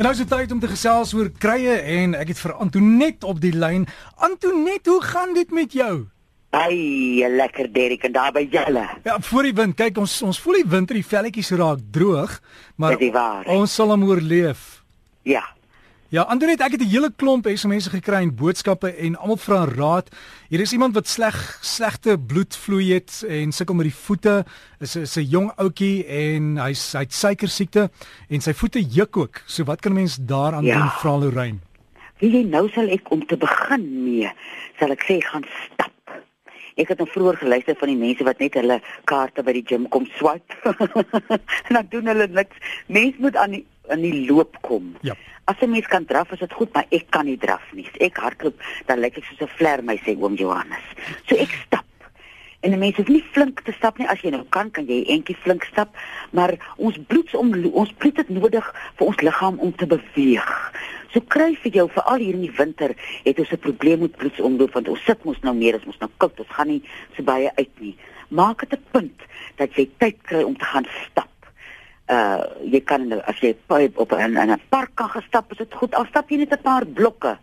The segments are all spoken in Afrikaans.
En nou is dit tyd om te gesels oor krye en ek het vir Antonet op die lyn. Antonet, hoe gaan dit met jou? Ai, lekker Derek en daar by julle. Ja, voor die wind. Kyk, ons ons voel die winter die velletjies raak droog, maar ons sal hom oorleef. Ja. Ja, Antonet, ek het 'n hele klomp SMS'e gekry en boodskappe en almal vra raad. Hier is iemand wat sleg slegte bloedvloei het en sukkel met die voete. Is 'n 'n jong ouetjie en hy's hy't suikersiekte en sy voete juk ook. So wat kan 'n mens daaraan Ja. doen, vra Lorraine? Wie jy nou sal ek om te begin mee, sal ek sê gaan stap. Ek het nou vroeër geluister van die mense wat net hulle kaarte by die gym kom swipe. en dan doen hulle niks. Mens moet aan die aan die loop kom. Ja. As 'n mens kan draf, is dit goed, maar ek kan nie draf nie. Ek hardloop, dan lyk ek soos 'n vler, my sê oom Johannes. So ek stap. En 'n mens hoef nie flink te stap nie as jy nou kan, kan jy eentjie flink stap, maar ons bloedsom ons bloed het nodig vir ons liggaam om te beweeg. So kry vir jou veral hier in die winter het ons 'n probleem met bloedsomloop want ons sit mos nou meer as ons nou koud, ons gaan nie so baie uit nie. Maak dit 'n punt dat jy tyd kry om te gaan stap uh jy kan as jy op op in 'n park kan gestap, is dit goed. Al stap jy net 'n paar blokke.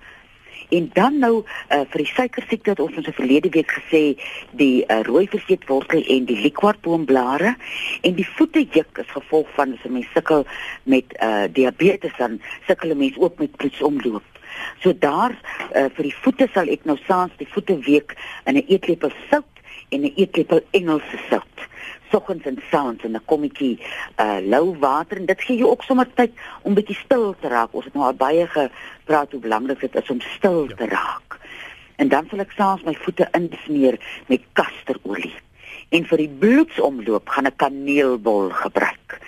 En dan nou uh vir die suikersiekte het ons ons verlede week gesê die uh, rooi verseetwortel en die liquorboomblare en die voete juk is gevolg van as 'n mens sukkel met uh diabetes dan sukkel 'n mens ook met bloedsomloop. So daar uh, vir die voete sal ek nou saans die voete week in 'n eetlepel sout en 'n eetlepel Engelse sout soggens en saans en 'n kommetjie uh lou water en dit gee jou ook sommer tyd om bietjie stil te raak. Ons het nou al baie gepraat hoe belangrik dit is om stil te raak. En dan sal ek saans my voete insmeer met kasterolie. En vir die bloedsomloop gaan ek kaneelbol gebruik.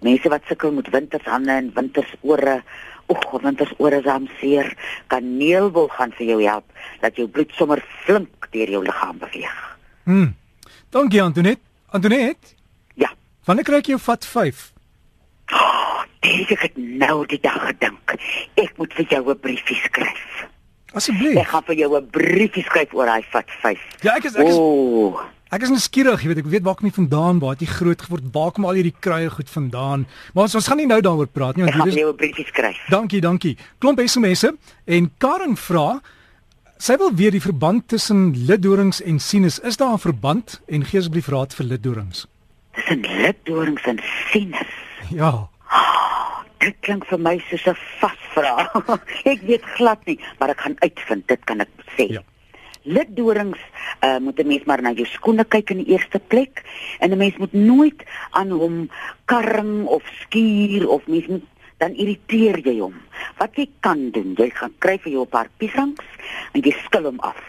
Mense wat sukkel met wintershande en wintersore, oeg, wintersore is aan seer, kaneelbol gaan vir jou help dat jou bloed sommer flink deur jou liggaam beweeg. Hm. Dankie Antonet. Antonet, Ja. wanneer kry ek jou vat 5? Dit ek het nou die dag gedink. Ek moet vir jou 'n briefie skryf. Asseblief. Ek gaan vir jou 'n briefie skryf oor daai vat 5. Ja, ek is ek is Ooh. ek is nuuskierig, jy weet, ek weet waar kom jy vandaan, waar het jy groot geword, waar kom al hierdie kruie goed vandaan? Maar ons ons gaan nie nou daaroor praat nie Ek want gaan hier is jou 'n briefie skryf. Dankie, dankie. Klomp SMS'e en Karen vra sy wil weet die verband tussen liddorings en sinus. Is daar 'n verband en gee asseblief raad vir liddorings? Tussen lidorings en sinus. Ja. Dit klink vir my soos 'n vasvraag. ek weet glad nie, maar ek gaan uitvind, dit kan ek sê. Ja. Lidorings uh, moet 'n mens maar na jou skoene kyk in die eerste plek en 'n mens moet nooit aan hom karring of skuur of mens moet dan irriteer jy hom. Wat jy kan doen, jy gaan kry vir jou 'n paar piesangs en jy skil hom af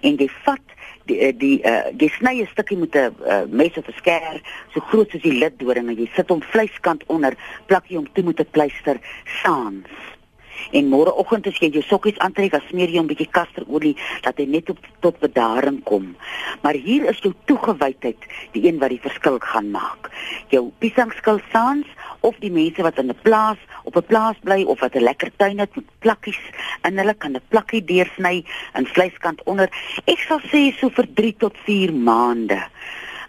en jy vat die eh, die uh, jy sny 'n stukkie met 'n uh, mes of 'n skêr so groot soos die liddoring en jy sit hom vleiskant onder, plak jy hom toe met 'n pleister saans. En môreoggend as jy jou sokkies aantrek, dan smeer jy hom 'n bietjie kasterolie dat hy net op tot bedaring kom. Maar hier is jou toegewydheid, die een wat die verskil gaan maak. Jou piesangskil saans of die mense wat in 'n plaas op 'n plaas bly of wat 'n lekker tuin het met plakkies en hulle kan 'n plakkie deursny in vleiskant onder. Ek sal sê so vir 3 tot 4 maande.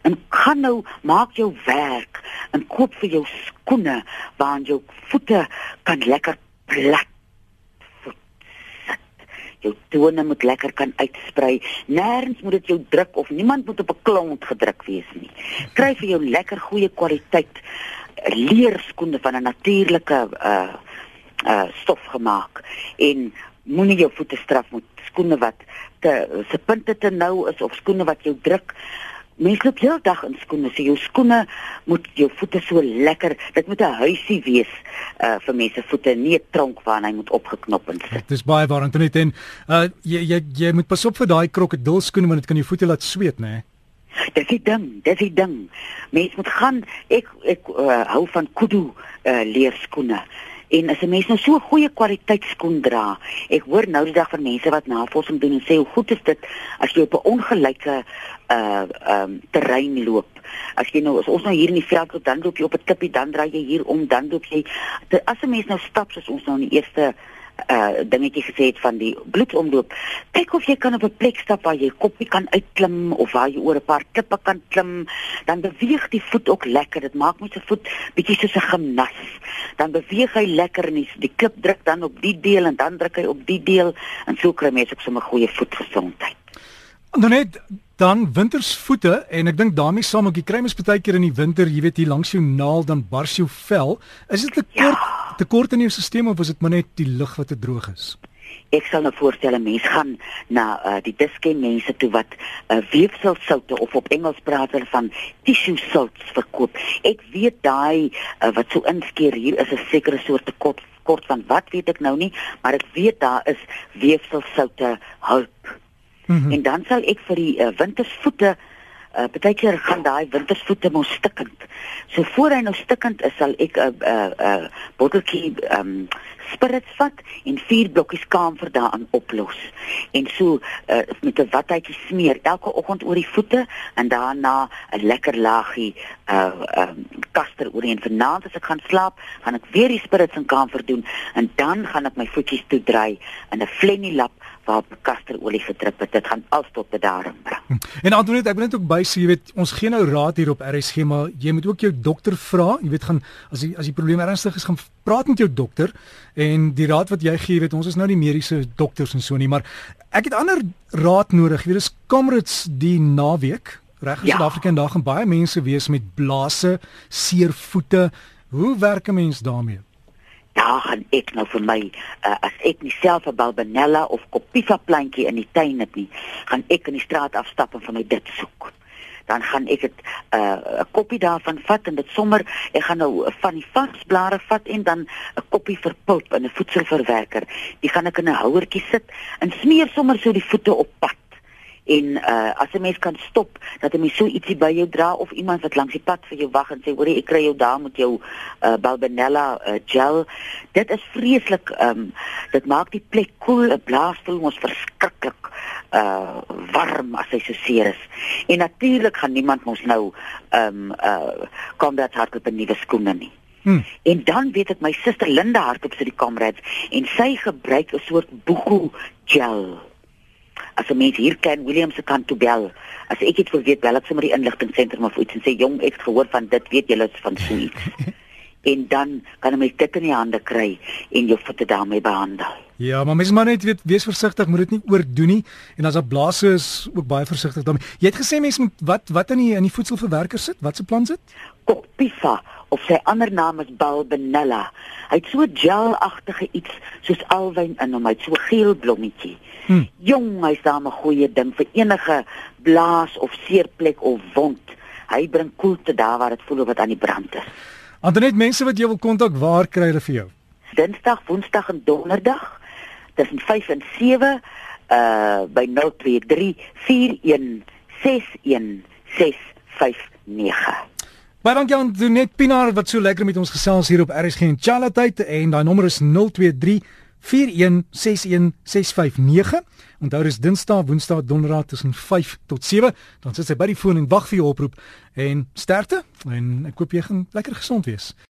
En gaan nou maak jou werk en koop vir jou skoene waarin jou voete kan lekker plat. Jou tone moet lekker kan uitsprei. Nêrens moet dit jou druk of niemand moet op 'n klont gedruk wees nie. Kry vir jou lekker goeie kwaliteit leerskoene van 'n natuurlike uh uh stof gemaak en moenie jou voete straf met skoene wat te se punte te nou is of skoene wat jou druk. Mens loop heeldag in skoene, so jou skoene moet jou voete so lekker, dit moet 'n huisie wees uh vir mense voete, nie 'n tronk waarin hy moet opgeknop en sit. Dit is baie waar Antonet en uh jy jy jy moet pas op vir daai krokodilskoene want dit kan jou voete laat sweet, né? Nee? Dis die ding, dis die ding. Mens moet gaan ek ek uh, hou van kudu uh, leerskoene. En as 'n mens nou so 'n goeie kwaliteit skoen dra, ek hoor nou die dag van mense wat navorsing doen en sê hoe goed is dit as jy op 'n ongelyke uh um terrein loop. As jy nou as ons nou hier in die veld loop, dan loop jy op 'n tippie, dan draai jy hier om, dan loop jy te, as 'n mens nou stap soos ons nou in die eerste uh dingetjie gesê het van die bloedsomloop. Kyk of jy kan op 'n plek stap waar jy koppie kan uitklim of waar jy oor 'n paar klippe kan klim, dan beweeg die voet ook lekker. Dit maak met se voet bietjie soos 'n gimnas. Dan beweeg hy lekker en die, die klip druk dan op die deel en dan druk hy op die deel en so kry mense ook sommer goeie voetgesondheid. Net dan wintersvoete en ek dink daarmee saam ook jy kry mens baie keer in die winter, jy weet hier langs jou naal dan bars jou vel. Is dit kort ja. te kort in jou stelsel of is dit maar net die lug wat te droog is? Ek sal nou voorstel 'n mens gaan na uh, die disken mense toe wat uh, weefselsoute of op Engels praat hulle van tissue salts verkoop. Ek weet daai uh, wat so inskeer hier is 'n sekere soort tekort kort van wat weet ek nou nie, maar ek weet daar is weefselsoute hulp Mm -hmm. En dan sal ek vir die uh, wintersvoete uh partykeer gaan daai wintersvoete mos stikkend. So voor hy nou stikkend is, sal ek 'n uh, 'n uh, uh, botteltjie um spirits vat en vier blokkies kamfer daarin oplos. En so uh, met 'n watjie smeer elke oggend oor die voete en daarna 'n lekker laagie uh um kaster oor en vanaand as ek gaan slaap, gaan ek weer die spirits en kamfer doen en dan gaan ek my voetjies toedry in 'n flenny lap waar kasterolie gedrup het. Dit gaan als tot bedaring bring. Hm. En Antoinette, ek wil net ook by sê, jy weet, ons gee nou raad hier op RSG, maar jy moet ook jou dokter vra. Jy weet, gaan as die as die probleem ernstig is, gaan praat met jou dokter en die raad wat jy gee, weet ons is nou nie mediese dokters en so nie, maar ek het ander raad nodig. Jy weet, dis Comrades die naweek reg in ja. Suid-Afrika en daar gaan baie mense wees met blaase, seer voete. Hoe werk 'n mens daarmee? Daar gaan ek nou vir my uh, as ek nie self 'n balbanella of kopifa plantjie in die tuin het nie, gaan ek in die straat afstap en vir my dit soek dan gaan ek dit 'n uh, koppie daarvan vat en dit sommer ek gaan nou van die varsblare vat en dan 'n koppie verpulp in 'n voedselverwerker. Die gaan ek in 'n houertjie sit en smeer sommer so die voete op pad en uh as 'n mens kan stop dat 'n mens so ietsie by jou dra of iemand wat langs die pad vir jou wag en sê hoor ek kry jou daar met jou uh balbanella uh, gel. Dit is vreeslik um dit maak die plek koel cool, 'n blaas voel ons verskriklik uh warm as hy so seer is. En natuurlik gaan niemand mos nou um uh kom dat hardloop in nuwe skoene nie. Hmm. En dan weet ek my suster Linda hardloop sy die kamerads en sy gebruik 'n soort boegoe gel as 'n mens hier ken William se kant toe bel. As ek iets wil weet, bel ek sommer die inligtingseentrum of iets en sê jong, ek het gehoor van dit, weet julle van so iets. en dan kan 'n mens dit in die hande kry en jou voete daarmee behandel. Ja, maar mens maar net weet wees versigtig, moet dit nie oordoen nie en as daar blaase is, ook baie versigtig daarmee. Jy het gesê mense moet wat wat in die in die voedselverwerker sit? Wat se plan sit? Copifa of sy ander naam is Balbanella. Hy het so gelagtige iets soos alwyn in hom, hy het so geel blommetjie. Hmm. Jong, hy's daar 'n goeie ding vir enige blaas of seerplek of wond. Hy bring koelte daar waar dit voel of wat aan die brand is. Antoinette, mense wat jy wil kontak, waar kry hulle vir jou? Dinsdag, Woensdag en Donderdag tussen 5 en 7 uh by 023 41 61 659. Baie dankie aan Donet Pinaar wat so lekker met ons gesels hier op RSG en Chala tyd en daai nommer is 023 4161659. Onthou dis Dinsdag, Woensdag, Donderdag tussen 5 tot 7. Dan sit sy by die foon en wag vir jou oproep en sterkte en ek koop jy gaan lekker gesond wees.